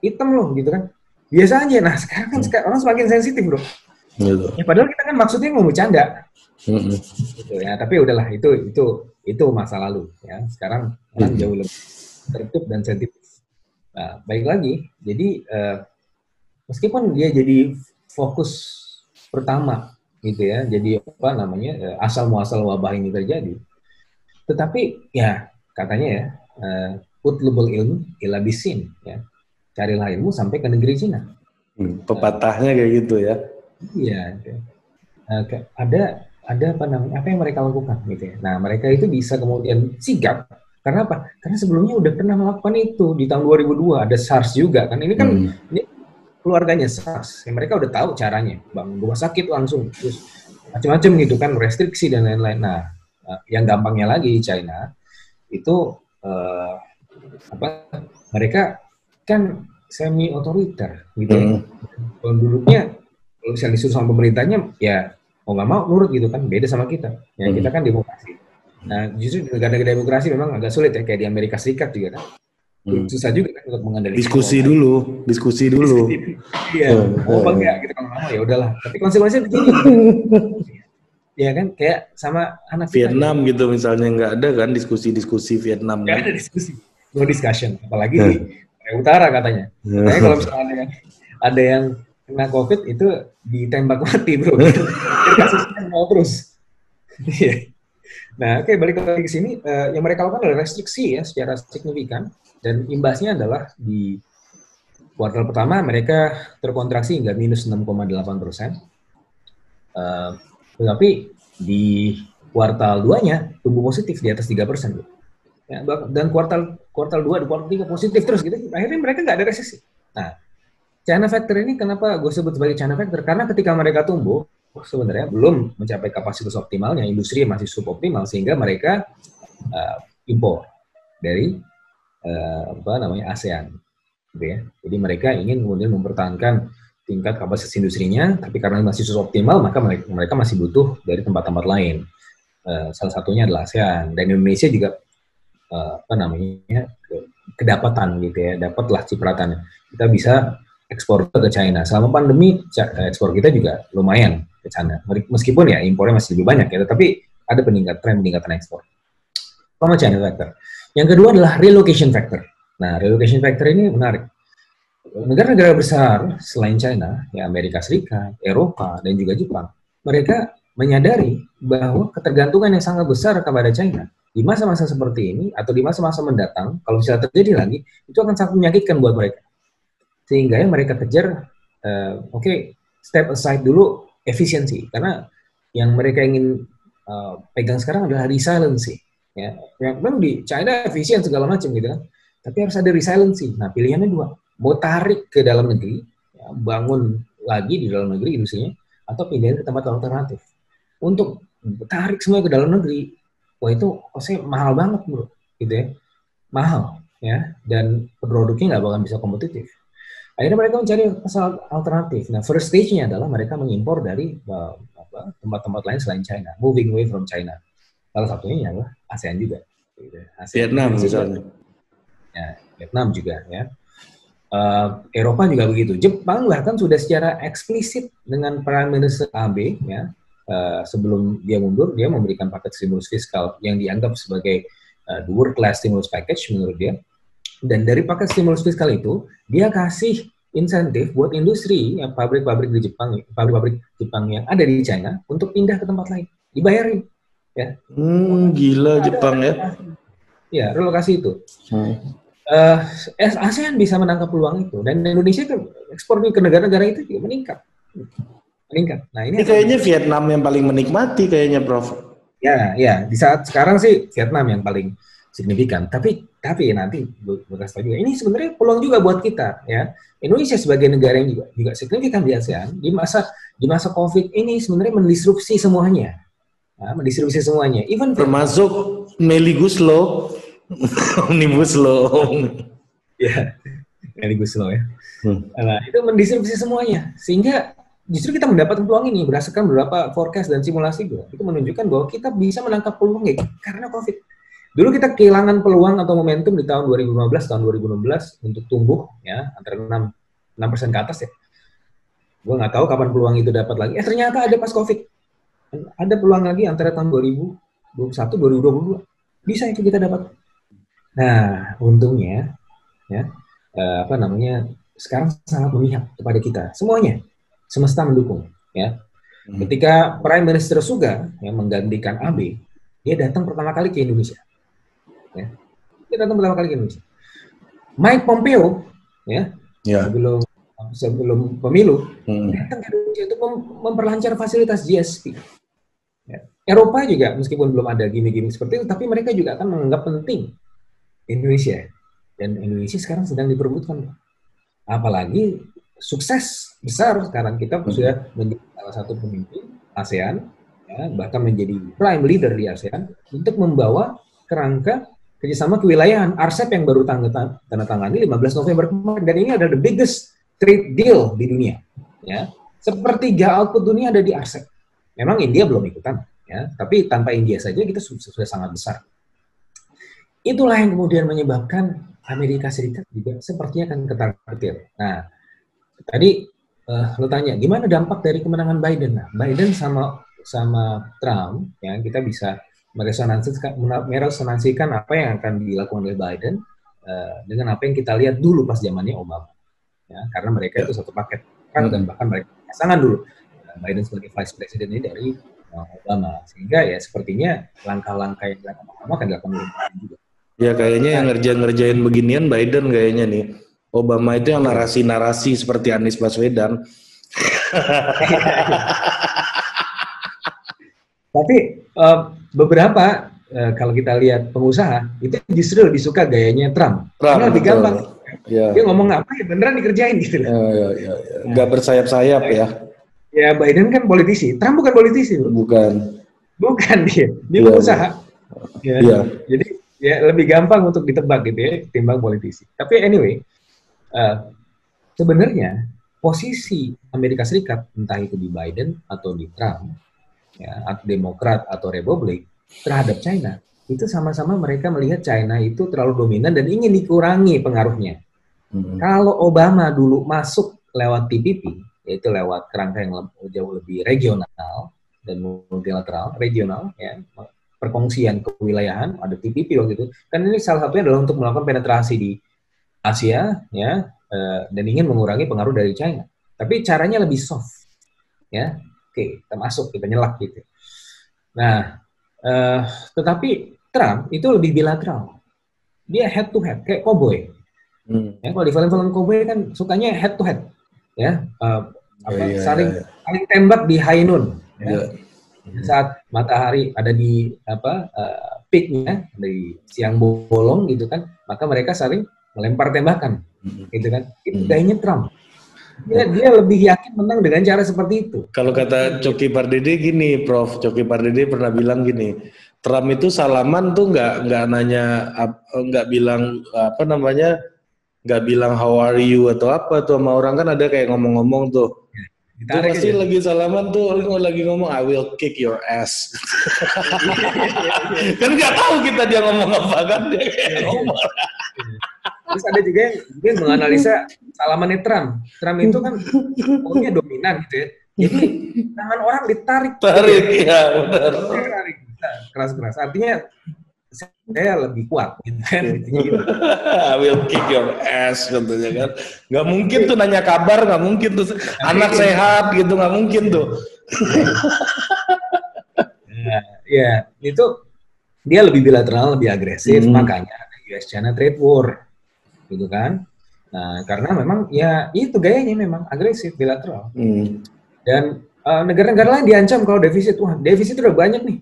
Hitam loh gitu kan. Biasa aja. Nah, sekarang kan sekarang orang semakin sensitif, Bro. Gitu. Ya padahal kita kan maksudnya mau bercanda. Mm-hmm. Gitu ya, tapi udahlah itu itu itu masa lalu ya. Sekarang orang mm-hmm. jauh lebih tertutup dan sensitif. Nah, baik lagi. Jadi uh, meskipun dia jadi fokus pertama gitu ya. Jadi apa namanya eh, asal muasal wabah ini terjadi. Tetapi ya katanya ya uh, utlubul ilmu ila bisin ya. Carilah ilmu sampai ke negeri Cina. Hmm, pepatahnya uh, kayak gitu ya. Iya. Uh, ada ada apa namanya apa yang mereka lakukan gitu ya. Nah mereka itu bisa kemudian sigap karena apa? Karena sebelumnya udah pernah melakukan itu di tahun 2002 ada SARS juga kan. Ini kan hmm. ini keluarganya SARS. Ya, mereka udah tahu caranya, bangun rumah sakit langsung, terus macam-macam gitu kan, restriksi dan lain-lain. Nah, eh, yang gampangnya lagi China itu uh, apa? Mereka kan semi otoriter gitu ya. Hmm. duduknya kalau misalnya disuruh sama pemerintahnya ya mau nggak mau nurut gitu kan, beda sama kita. Ya hmm. kita kan demokrasi. Nah, justru negara-negara demokrasi memang agak sulit ya kayak di Amerika Serikat juga kan Hmm. Susah juga kan untuk mengendalikan. Diskusi dulu, diskusi dulu. Iya, mau apa enggak gitu kalau mau ya udahlah. Tapi konsekuensinya begini. Iya kan, kayak sama anak Vietnam kita, gitu misalnya nggak ada kan diskusi-diskusi Vietnam. Nggak kan? ada diskusi, no discussion. Apalagi di Korea Utara katanya. Nah, kalau misalnya ada yang, ada yang kena COVID itu ditembak mati bro. Kasusnya mau terus. Iya. Nah, oke okay, balik lagi ke sini. Uh, yang mereka lakukan adalah restriksi ya secara signifikan dan imbasnya adalah di kuartal pertama mereka terkontraksi hingga minus 6,8 persen. Uh, tetapi di kuartal duanya tumbuh positif di atas 3 persen. ya, dan kuartal kuartal 2 di kuartal 3 positif terus gitu. Akhirnya mereka nggak ada resesi. Nah China factor ini kenapa gue sebut sebagai China factor? Karena ketika mereka tumbuh sebenarnya belum mencapai kapasitas optimalnya. Industri masih suboptimal sehingga mereka uh, impor dari uh, apa namanya ASEAN gitu ya. Jadi mereka ingin kemudian mempertahankan tingkat kapasitas industrinya tapi karena masih suboptimal maka mereka, mereka masih butuh dari tempat-tempat lain. Uh, salah satunya adalah ASEAN. Dan Indonesia juga uh, apa namanya kedapatan gitu ya dapatlah cipratannya kita bisa ekspor ke China. Selama pandemi ekspor kita juga lumayan ke China. Meskipun ya impornya masih lebih banyak ya tetapi ada peningkat tren peningkatan ekspor. Sama China factor. Yang kedua adalah relocation factor. Nah relocation factor ini menarik. Negara-negara besar selain China ya Amerika Serikat Eropa dan juga Jepang mereka menyadari bahwa ketergantungan yang sangat besar kepada China di masa-masa seperti ini atau di masa-masa mendatang, kalau misalnya terjadi lagi, itu akan sangat menyakitkan buat mereka. Sehingga yang mereka kejar, uh, oke, okay, step aside dulu efisiensi, karena yang mereka ingin uh, pegang sekarang adalah resiliency. Ya, yang memang di China efisien segala macam gitu kan, tapi harus ada resiliency. Nah, pilihannya dua, mau tarik ke dalam negeri, ya, bangun lagi di dalam negeri industrinya, atau pindah ke tempat alternatif. Untuk tarik semua ke dalam negeri, wah itu pasti mahal banget bro. Gitu ya. Mahal ya. Dan produknya nggak bakal bisa kompetitif. Akhirnya mereka mencari pasal alternatif. Nah first stage-nya adalah mereka mengimpor dari uh, tempat-tempat lain selain China. Moving away from China. Salah satunya adalah ASEAN juga. Gitu. ASEAN Vietnam misalnya. Ya Vietnam juga ya. Uh, Eropa juga begitu. Jepang bahkan sudah secara eksplisit dengan Prime Minister Abe ya Eh, sebelum dia mundur, dia memberikan paket stimulus fiskal yang dianggap sebagai uh, the world class stimulus package menurut dia. Dan dari paket stimulus fiskal itu, dia kasih insentif buat industri yang pabrik-pabrik di Jepang, pabrik-pabrik Jepang yang ada di China untuk pindah ke tempat lain, dibayarin. Ya. Hmm, gila ada Jepang ya. Ya, relokasi itu. Hmm. Uh, ASEAN bisa menangkap peluang itu dan Indonesia ke ekspornya ke negara-negara itu juga meningkat meningkat. Nah ini, ini kayaknya Vietnam yang paling menikmati kayaknya, Prof. Ya, ya. Di saat sekarang sih Vietnam yang paling signifikan. Tapi tapi nanti bekas juga ini sebenarnya peluang juga buat kita ya. Indonesia sebagai negara yang juga juga signifikan di ASEAN di masa di masa COVID ini sebenarnya mendisrupsi semuanya. Nah, mendisrupsi semuanya. Even termasuk Meli Guslo, Omnibus Law. ya, Meli Guslo ya. Hmm. Nah, itu mendisrupsi semuanya. Sehingga justru kita mendapatkan peluang ini berdasarkan beberapa forecast dan simulasi juga itu menunjukkan bahwa kita bisa menangkap peluang ya karena COVID. Dulu kita kehilangan peluang atau momentum di tahun 2015 tahun 2016 untuk tumbuh ya antara 6 6 persen ke atas ya. Gue nggak tahu kapan peluang itu dapat lagi. Eh ternyata ada pas COVID. Ada peluang lagi antara tahun 2021 2022. Bisa itu kita dapat. Nah, untungnya ya eh, apa namanya sekarang sangat memihak kepada kita semuanya semesta mendukung ya. Hmm. Ketika Prime Minister Suga yang menggantikan AB, dia datang pertama kali ke Indonesia. Ya. Dia datang pertama kali ke Indonesia. Mike Pompeo ya, ya. sebelum sebelum pemilu hmm. datang ke Indonesia untuk mem memperlancar fasilitas GSP. Ya. Eropa juga meskipun belum ada gini-gini seperti itu, tapi mereka juga akan menganggap penting Indonesia dan Indonesia sekarang sedang diperbutkan. Apalagi sukses besar sekarang kita hmm. sudah menjadi salah satu pemimpin ASEAN, ya, bahkan menjadi prime leader di ASEAN untuk membawa kerangka kerjasama kewilayahan RCEP yang baru tanda, tanda tangani 15 November kemarin dan ini adalah the biggest trade deal di dunia. Ya, sepertiga output dunia ada di RCEP. Memang India belum ikutan, ya, tapi tanpa India saja kita sudah, sangat besar. Itulah yang kemudian menyebabkan Amerika Serikat juga sepertinya akan ketar-ketir. Nah, tadi uh, lo tanya gimana dampak dari kemenangan Biden? Nah, Biden sama sama Trump ya kita bisa meresonansikan meresonansikan apa yang akan dilakukan oleh Biden uh, dengan apa yang kita lihat dulu pas zamannya Obama. Ya, karena mereka itu satu paket kan dan bahkan mereka pasangan dulu uh, Biden sebagai vice president ini dari uh, Obama sehingga ya sepertinya langkah-langkah yang dilakukan Obama akan dilakukan oleh Biden juga. Ya kayaknya yang ngerjain-ngerjain beginian Biden kayaknya nih. Obama itu yang narasi-narasi seperti Anies Baswedan. Tapi uh, beberapa uh, kalau kita lihat pengusaha itu justru lebih suka gayanya Trump. Trump Karena lebih gampang. Ya. Dia ngomong apa ya beneran dikerjain gitu. Ya, ya, ya, ya. Nggak bersayap-sayap ya. Ya Biden kan politisi, Trump bukan politisi. Bro. Bukan. Bukan dia, dia ya, pengusaha. Ya. ya. Jadi ya lebih gampang untuk ditebak gitu ya, timbang politisi. Tapi anyway, uh, sebenarnya posisi Amerika Serikat entah itu di Biden atau di Trump, ya, atau Demokrat atau Republik terhadap China itu sama-sama mereka melihat China itu terlalu dominan dan ingin dikurangi pengaruhnya. Hmm. Kalau Obama dulu masuk lewat TPP, yaitu lewat kerangka yang jauh lebih regional dan multilateral, regional, ya, perkongsian kewilayahan, ada TPP waktu itu. Kan ini salah satunya adalah untuk melakukan penetrasi di Asia, ya, eh, dan ingin mengurangi pengaruh dari China. Tapi caranya lebih soft, ya. Oke, kita masuk, kita nyelak gitu. Nah, uh, tetapi Trump itu lebih bilateral. Dia head to head, kayak cowboy. Hmm. Ya, kalau di film-film cowboy kan sukanya head to head, ya, uh, apa, yeah, iya, saling yeah. saling tembak di high noon. Ya. Yeah. Saat matahari ada di apa uh, peaknya di siang bolong gitu kan, maka mereka saling melempar tembakan, gitu kan. Itu gayanya Trump. Dia, dia lebih yakin menang dengan cara seperti itu. Kalau kata Coki Pardede gini, Prof. Coki Pardede pernah bilang gini, Trump itu salaman tuh nggak nggak nanya nggak bilang apa namanya nggak bilang how are you atau apa tuh sama orang kan ada kayak ngomong-ngomong tuh. Itu pasti gitu. lagi salaman tuh lagi ngomong I will kick your ass. kan nggak tahu kita dia ngomong apa kan dia kayak ngomong. Terus ada juga yang, yang menganalisa salamannya Trump. Trump itu kan pokoknya dominan gitu ya. Jadi tangan orang ditarik. Tarik, gitu ya, benar. Tarik keras-keras. Artinya saya lebih kuat gitu kan gitu. I will kick your ass contohnya kan nggak mungkin tuh nanya kabar nggak mungkin tuh anak sehat gitu nggak mungkin tuh ya, ya itu dia lebih bilateral lebih agresif hmm. makanya US China trade war gitu kan. Nah karena memang ya itu gayanya memang agresif bilateral. Hmm. dan uh, negara-negara lain diancam kalau defisit wah defisit udah banyak nih.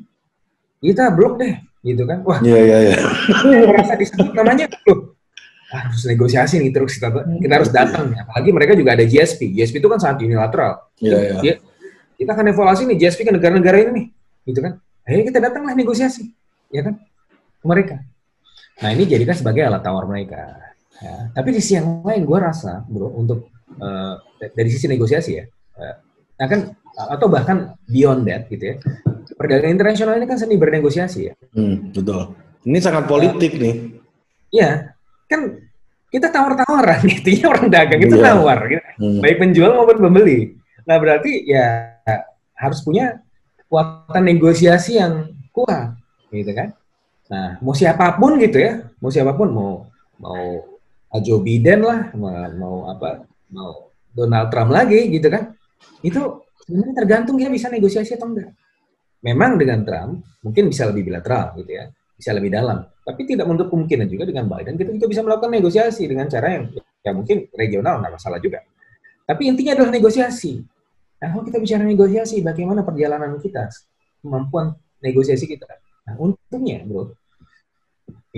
Kita blok deh gitu kan. Wah iya iya iya. merasa disebut namanya loh. Harus negosiasi nih terus kita kita harus datang apalagi mereka juga ada GSP GSP itu kan sangat unilateral. Iya iya. Kita akan evaluasi nih GSP ke negara-negara ini nih gitu kan. Ayo kita datanglah negosiasi ya kan ke mereka. Nah ini jadikan sebagai alat tawar mereka ya. tapi di sisi yang lain gue rasa bro untuk uh, dari sisi negosiasi ya uh, akan atau bahkan beyond that gitu ya perdagangan internasional ini kan seni bernegosiasi ya. Hmm, betul. Ini sangat politik nah, nih. Iya, kan kita tawar-tawaran, intinya orang dagang itu yeah. tawar, gitu. hmm. baik penjual maupun pembeli. Nah berarti ya harus punya kekuatan negosiasi yang kuat, gitu kan? Nah mau siapa pun gitu ya, mau siapa pun mau mau Joe Biden lah, mau, apa, mau Donald Trump lagi gitu kan? Itu sebenarnya tergantung dia bisa negosiasi atau enggak. Memang dengan Trump mungkin bisa lebih bilateral gitu ya, bisa lebih dalam. Tapi tidak menutup kemungkinan juga dengan Biden kita juga bisa melakukan negosiasi dengan cara yang ya mungkin regional nggak masalah juga. Tapi intinya adalah negosiasi. Nah, kalau kita bicara negosiasi, bagaimana perjalanan kita, kemampuan negosiasi kita. Nah, untungnya, bro,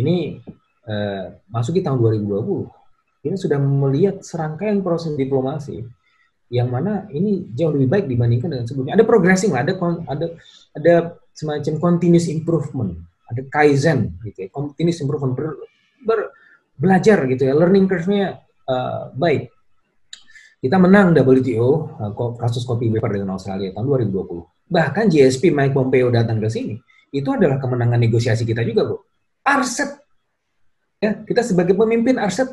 ini eh, masuk di tahun 2020, kita sudah melihat serangkaian proses diplomasi yang mana ini jauh lebih baik dibandingkan dengan sebelumnya. Ada progressing lah, ada ada ada semacam continuous improvement, ada kaizen gitu ya, continuous improvement ber, ber, belajar gitu ya, learning curve-nya uh, baik. Kita menang WTO uh, eh, kasus kopi paper dengan Australia tahun 2020. Bahkan GSP Mike Pompeo datang ke sini, itu adalah kemenangan negosiasi kita juga, Bro. RCEP ya, kita sebagai pemimpin RCEP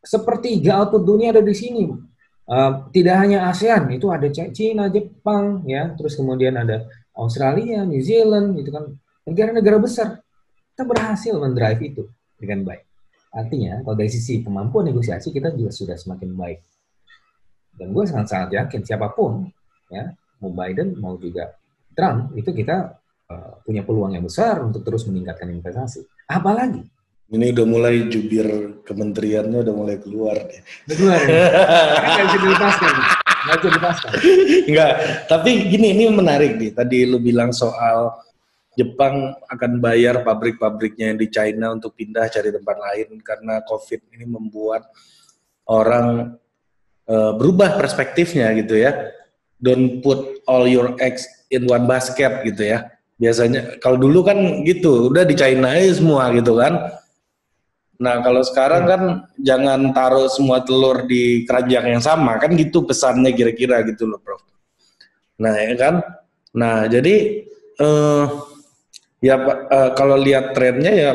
sepertiga output dunia ada di sini Uh, tidak hanya ASEAN, itu ada Cina, Jepang, ya, terus kemudian ada Australia, New Zealand, itu kan negara-negara besar. Kita berhasil mendrive itu dengan baik. Artinya, kalau dari sisi kemampuan negosiasi kita juga sudah semakin baik. Dan gue sangat-sangat yakin siapa pun, ya, mau Biden mau juga Trump, itu kita uh, punya peluang yang besar untuk terus meningkatkan investasi. Apalagi ini udah mulai jubir kementeriannya udah mulai keluar nih. Keluar. Nggak bisa dilepaskan. Nggak bisa dilepaskan. Enggak, tapi gini, ini menarik nih. Tadi lu bilang soal Jepang akan bayar pabrik-pabriknya yang di China untuk pindah cari tempat lain karena COVID ini membuat orang uh, berubah perspektifnya gitu ya. Don't put all your eggs in one basket gitu ya. Biasanya kalau dulu kan gitu, udah di China aja semua gitu kan. Nah kalau sekarang kan jangan taruh semua telur di keranjang yang sama kan gitu pesannya kira-kira gitu loh, Prof. Nah ya kan. Nah jadi uh, ya uh, kalau lihat trennya ya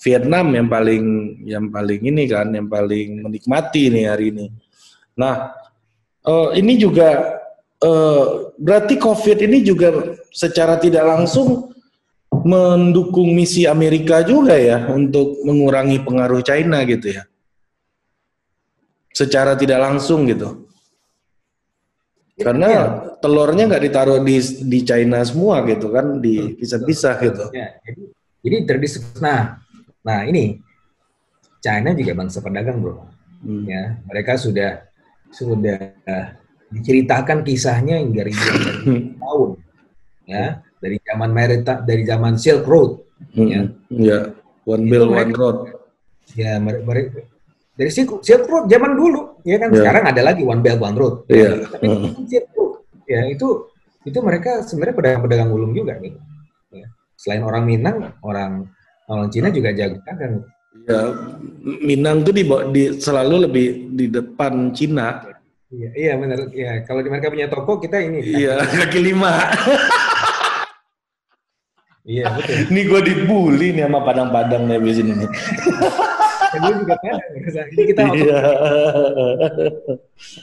Vietnam yang paling yang paling ini kan yang paling menikmati nih hari ini. Nah uh, ini juga uh, berarti COVID ini juga secara tidak langsung mendukung misi Amerika juga ya untuk mengurangi pengaruh China gitu ya. Secara tidak langsung gitu. Karena ya. telurnya nggak ditaruh di di China semua gitu kan, dipisah-pisah gitu. Ya, jadi jadi terdis nah nah ini China juga bangsa pedagang bro. Hmm. Ya mereka sudah sudah uh, diceritakan kisahnya hingga ribuan tahun. Ya dari zaman Merita dari zaman Silk Road. Hmm. Ya. ya. One Belt One Road. Ya mereka dari Silk, Silk Road zaman dulu ya kan yeah. sekarang ada lagi One Belt One Road yeah. tapi uh. Silk Road ya itu itu mereka sebenarnya pedagang-pedagang ulung juga gitu ya. selain orang Minang orang orang Cina juga jago dagang ya Minang tuh di, di selalu lebih di depan Cina iya iya benar ya kalau mereka punya toko kita ini iya kaki lima iya betul ini gue dibully nih sama padang-padang nih di sini nih gue juga jadi kita iya.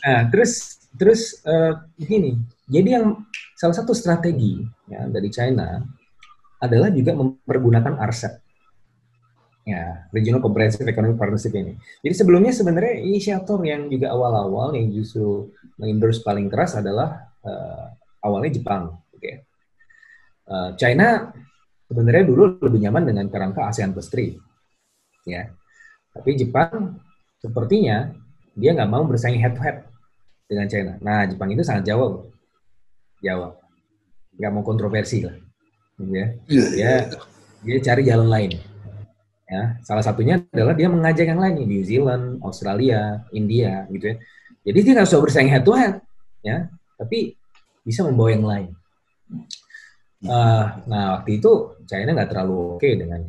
nah terus terus uh, begini jadi yang salah satu strategi ya dari China adalah juga mempergunakan RCEP ya Regional Comprehensive Economic Partnership ini. Jadi sebelumnya sebenarnya inisiator yang juga awal-awal yang justru mengendorse paling keras adalah uh, awalnya Jepang. Oke. Okay. Uh, China sebenarnya dulu lebih nyaman dengan kerangka ASEAN Plus 3. Ya. Tapi Jepang sepertinya dia nggak mau bersaing head to head dengan China. Nah, Jepang itu sangat Jawa, Jawa. Nggak mau kontroversi lah. Gitu ya. Iya, dia, iya. dia cari jalan lain. Ya, salah satunya adalah dia mengajak yang lain, New Zealand, Australia, India, gitu ya. Jadi dia nggak usah bersaing head to head, ya, tapi bisa membawa yang lain. Uh, nah waktu itu China nggak terlalu oke okay dengan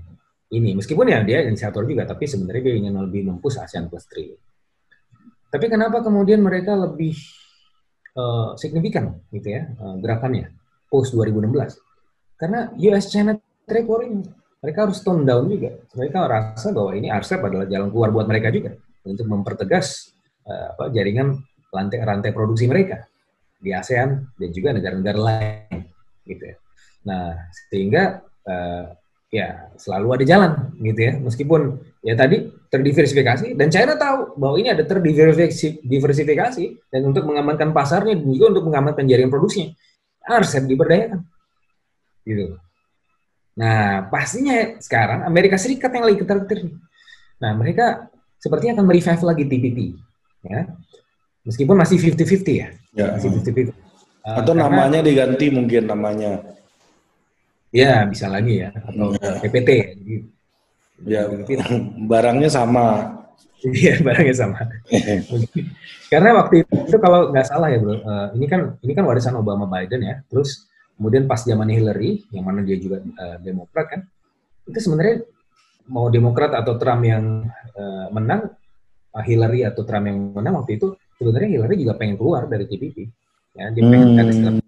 ini. Meskipun ya dia inisiator juga, tapi sebenarnya dia ingin lebih mempush ASEAN Plus 3. Tapi kenapa kemudian mereka lebih uh, signifikan gitu ya uh, gerakannya post 2016? Karena US China trade war ini mereka harus tone down juga. Mereka rasa bahwa ini RCEP adalah jalan keluar buat mereka juga untuk mempertegas uh, jaringan rantai rantai produksi mereka di ASEAN dan juga negara-negara lain gitu ya. Nah, sehingga uh, ya selalu ada jalan gitu ya. Meskipun ya tadi terdiversifikasi dan China tahu bahwa ini ada terdiversifikasi dan untuk mengamankan pasarnya juga untuk mengamankan jaringan produksinya. Harus diberdayakan. Gitu. Nah pastinya sekarang Amerika Serikat yang lagi ketar-ketir nah mereka sepertinya akan merevive lagi TPP ya. Meskipun masih 50-50 ya, ya. Masih 50-50 atau uh, namanya diganti mungkin namanya Ya, bisa lagi ya. Atau ya. PPT. Jadi, ya, barangnya sama. Iya, barangnya sama. Karena waktu itu kalau nggak salah ya, bro, uh, ini kan ini kan warisan Obama Biden ya. Terus kemudian pas zaman Hillary, yang mana dia juga uh, Demokrat kan, itu sebenarnya mau Demokrat atau Trump yang uh, menang, uh, Hillary atau Trump yang menang waktu itu, sebenarnya Hillary juga pengen keluar dari TPP. Ya, dia pengen hmm.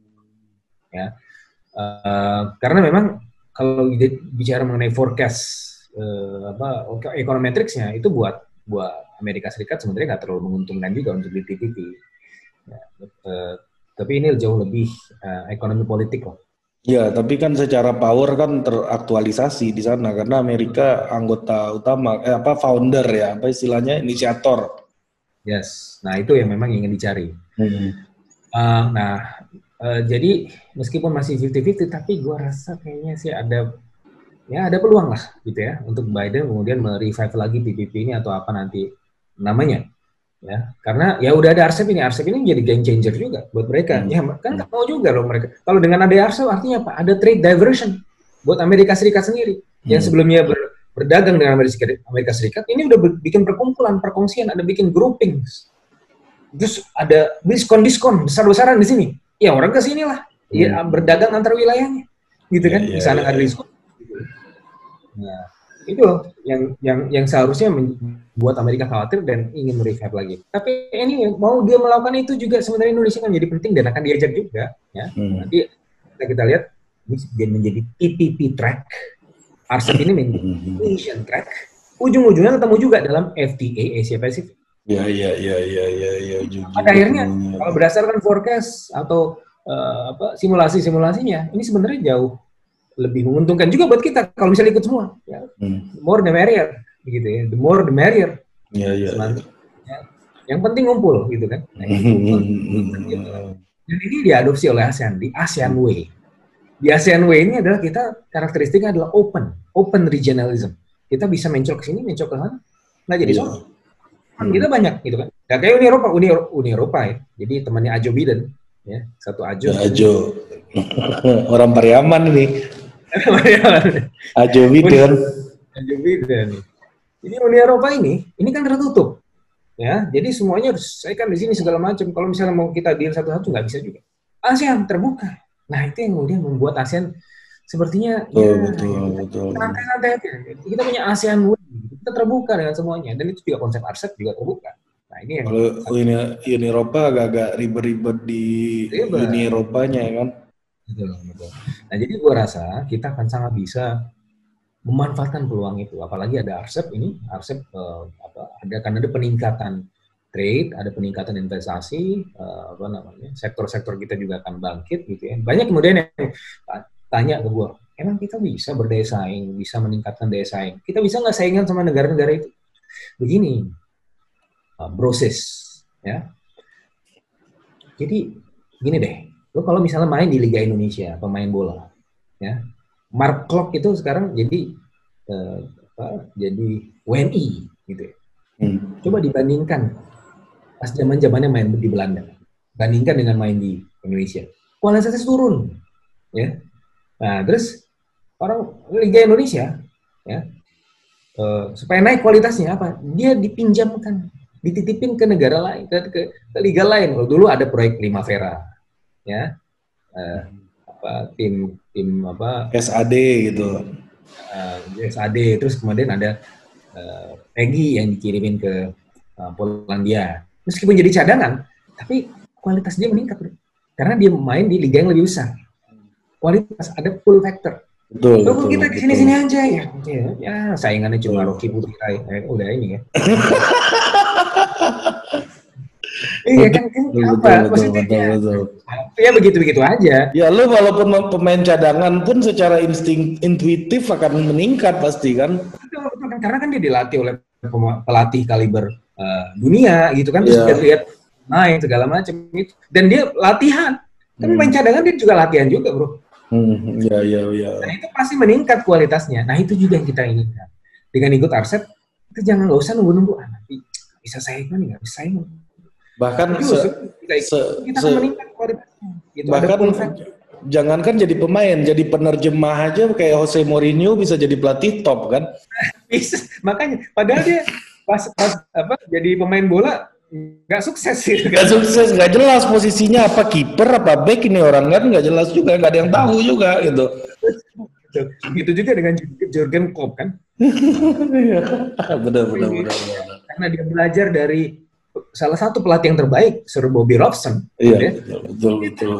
ya Uh, karena memang kalau bicara mengenai forecast uh, apa ekonometricsnya itu buat buat Amerika Serikat sebenarnya nggak terlalu menguntungkan juga untuk di TPP. Ya, uh, tapi ini jauh lebih uh, ekonomi politik loh. Ya, tapi kan secara power kan teraktualisasi di sana karena Amerika anggota utama, eh, apa founder ya, apa istilahnya inisiator. Yes, nah itu yang memang ingin dicari. Hmm. Uh, nah, Uh, jadi meskipun masih 50-50 tapi gue rasa kayaknya sih ada ya ada peluang lah gitu ya untuk Biden kemudian merevive lagi TPP ini atau apa nanti namanya ya. Karena ya udah ada RCEP ini RCEP ini jadi game changer juga buat mereka. Hmm. ya kan nggak mau juga loh mereka. Kalau dengan ada RCEP artinya apa? Ada trade diversion buat Amerika Serikat sendiri. Hmm. yang sebelumnya ber, berdagang dengan Amerika Serikat ini udah bikin perkumpulan perkongsian ada bikin grouping terus ada diskon diskon besar besaran di sini ya orang ke sini lah ya hmm. berdagang antar wilayahnya gitu kan yeah, di sana yeah, ada diskon nah itu loh yang yang yang seharusnya membuat Amerika khawatir dan ingin merevive lagi. Tapi ini mau dia melakukan itu juga sebenarnya Indonesia kan jadi penting dan akan diajak juga ya. Hmm. Nanti kita, kita lihat dia menjadi TPP track, RCEP ini menjadi hmm. Asian track, ujung-ujungnya ketemu juga dalam FTA Asia Ya, ya, ya, ya, ya, ya. Pada akhirnya kalau berdasarkan forecast atau uh, apa simulasi-simulasinya, ini sebenarnya jauh lebih menguntungkan juga buat kita kalau misalnya ikut semua. Ya. Hmm. more the merrier, gitu ya. The more the merrier. Ya, ya. ya. Yang penting ngumpul, gitu kan. Nah, Dan ini diadopsi oleh ASEAN di ASEAN Way. Di ASEAN Way ini adalah kita karakteristiknya adalah open, open regionalism. Kita bisa mencok ke sini, mencok ke sana, nggak jadi soal. Kan kita banyak, gitu kan. Ya, kayak Uni Eropa, Uni, Uni Eropa ya. Jadi temannya Ajo Biden, ya satu Ajo. Ya, Ajo. Orang Pariaman ini. Ajo Biden. Ajo Biden. Jadi Uni Eropa ini, ini kan tertutup. Ya, jadi semuanya harus saya kan di sini segala macam. Kalau misalnya mau kita deal satu-satu nggak bisa juga. ASEAN terbuka. Nah itu yang kemudian membuat ASEAN sepertinya betul, ya, betul, ya, betul. aja. Kita punya ASEAN kita terbuka dengan semuanya dan itu juga konsep RCEP juga terbuka. Nah ini yang kalau Uni, Uni Eropa agak-agak ribet-ribet di ribet. Uni Eropanya ya kan. Betul, betul. Nah, jadi gua rasa kita akan sangat bisa memanfaatkan peluang itu. Apalagi ada RCEP ini, RCEP uh, apa, ada kan ada peningkatan trade, ada peningkatan investasi, uh, apa namanya, sektor-sektor kita juga akan bangkit gitu ya. Banyak kemudian yang tanya ke gua, emang kita bisa berdaya saing, bisa meningkatkan daya saing? Kita bisa nggak saingan sama negara-negara itu? Begini, uh, proses ya. Jadi gini deh, lo kalau misalnya main di Liga Indonesia pemain bola ya Mark Klok itu sekarang jadi uh, apa, jadi WNI gitu ya. Hmm. Coba dibandingkan pas zaman zamannya main di Belanda, bandingkan dengan main di Indonesia, kualitasnya turun, ya. Nah terus orang Liga Indonesia, ya, uh, supaya naik kualitasnya apa? Dia dipinjamkan, dititipin ke negara lain, ke, ke, ke liga lain. Dulu ada proyek Primavera, ya uh, apa tim tim apa? SAD gitu. Uh, eh, SAD terus kemudian ada uh, Peggy yang dikirimin ke uh, Polandia. Meskipun jadi cadangan tapi kualitas dia meningkat karena dia main di liga yang lebih besar. Kualitas ada full factor Betul, betul, kita ke sini sini aja ya. ya. Ya, saingannya cuma Rocky Putri eh, udah ini ya. Iya kan kan betul, apa? Betul, Maksudnya betul, betul, betul. ya begitu-begitu aja. Ya lu walaupun pemain cadangan pun secara insting intuitif akan meningkat pasti kan. Betul, betul kan karena kan dia dilatih oleh pelatih kaliber uh, dunia gitu kan terus yeah. dia lihat main segala macam itu dan dia latihan. Kan hmm. main cadangan dia juga latihan juga, Bro. Hmm, ya ya ya. Nah, itu pasti meningkat kualitasnya. Nah, itu juga yang kita inginkan. Dengan ikut Arset, kita jangan nggak usah nunggu-nunggu. Ah nanti bisa saing kan nggak bisa saing bahkan se, se, se, gitu, bahkan jangankan jadi pemain jadi penerjemah aja kayak Jose Mourinho bisa jadi pelatih top kan? Bisa makanya. Padahal dia pas pas apa jadi pemain bola nggak sukses sih nggak sukses nggak jelas posisinya apa kiper apa back ini orang kan nggak jelas juga nggak ada yang tahu juga gitu gitu juga dengan Jurgen Klopp kan iya. benar benar benar karena dia belajar dari salah satu pelatih yang terbaik Sir Bobby Robson. Iya, ya. betul, betul, betul.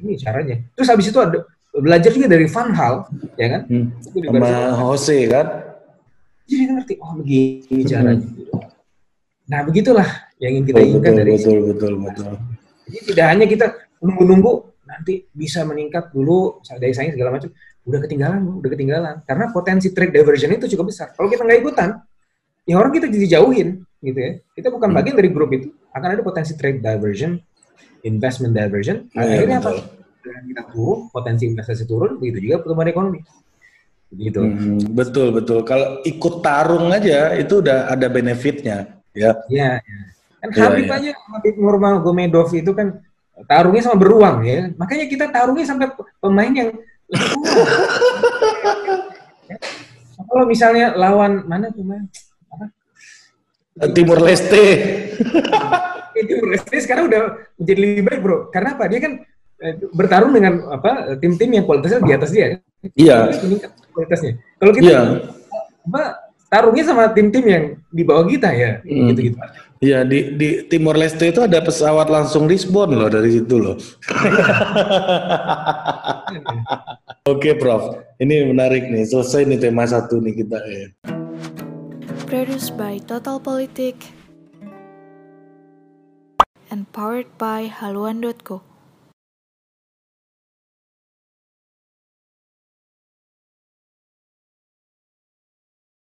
Ini caranya. Terus habis itu ada belajar juga dari Van Hal, ya kan? Hmm. Sama Jose kan? Jadi ngerti, oh begini caranya. Nah begitulah yang ingin kita betul, inginkan betul, dari betul, betul, betul. Jadi tidak hanya kita nunggu-nunggu nanti bisa meningkat dulu dari sains segala macam, udah ketinggalan, udah ketinggalan. Karena potensi trade diversion itu cukup besar. Kalau kita nggak ikutan, ya orang kita jadi jauhin gitu ya. Kita bukan hmm. bagian dari grup itu, akan ada potensi trade diversion, investment diversion. Nah, akhirnya apa? Dengan kita turun, potensi investasi turun, begitu juga pertumbuhan ekonomi. Gitu. Hmm, betul betul. Kalau ikut tarung aja itu udah ada benefitnya, ya. Iya. Ya. Kan ya, Habib ya. aja, Habib Nurmagomedov itu kan tarungnya sama beruang ya. Makanya kita tarungnya sampai pemain yang Kalau misalnya lawan mana tuh man? Timur Leste. Timur Leste sekarang udah menjadi lebih baik bro. Karena apa? Dia kan eh, bertarung dengan apa tim-tim yang kualitasnya di atas dia. Iya. Kualitasnya. Kalau kita iya. apa tarungnya sama tim-tim yang di bawah kita ya, hmm. gitu-gitu. Iya di di Timor Leste itu ada pesawat langsung respon loh dari situ loh. Oke, Prof. Ini menarik nih. Selesai nih tema satu nih kita ya. Produced by Total Politik and powered by haluan.co.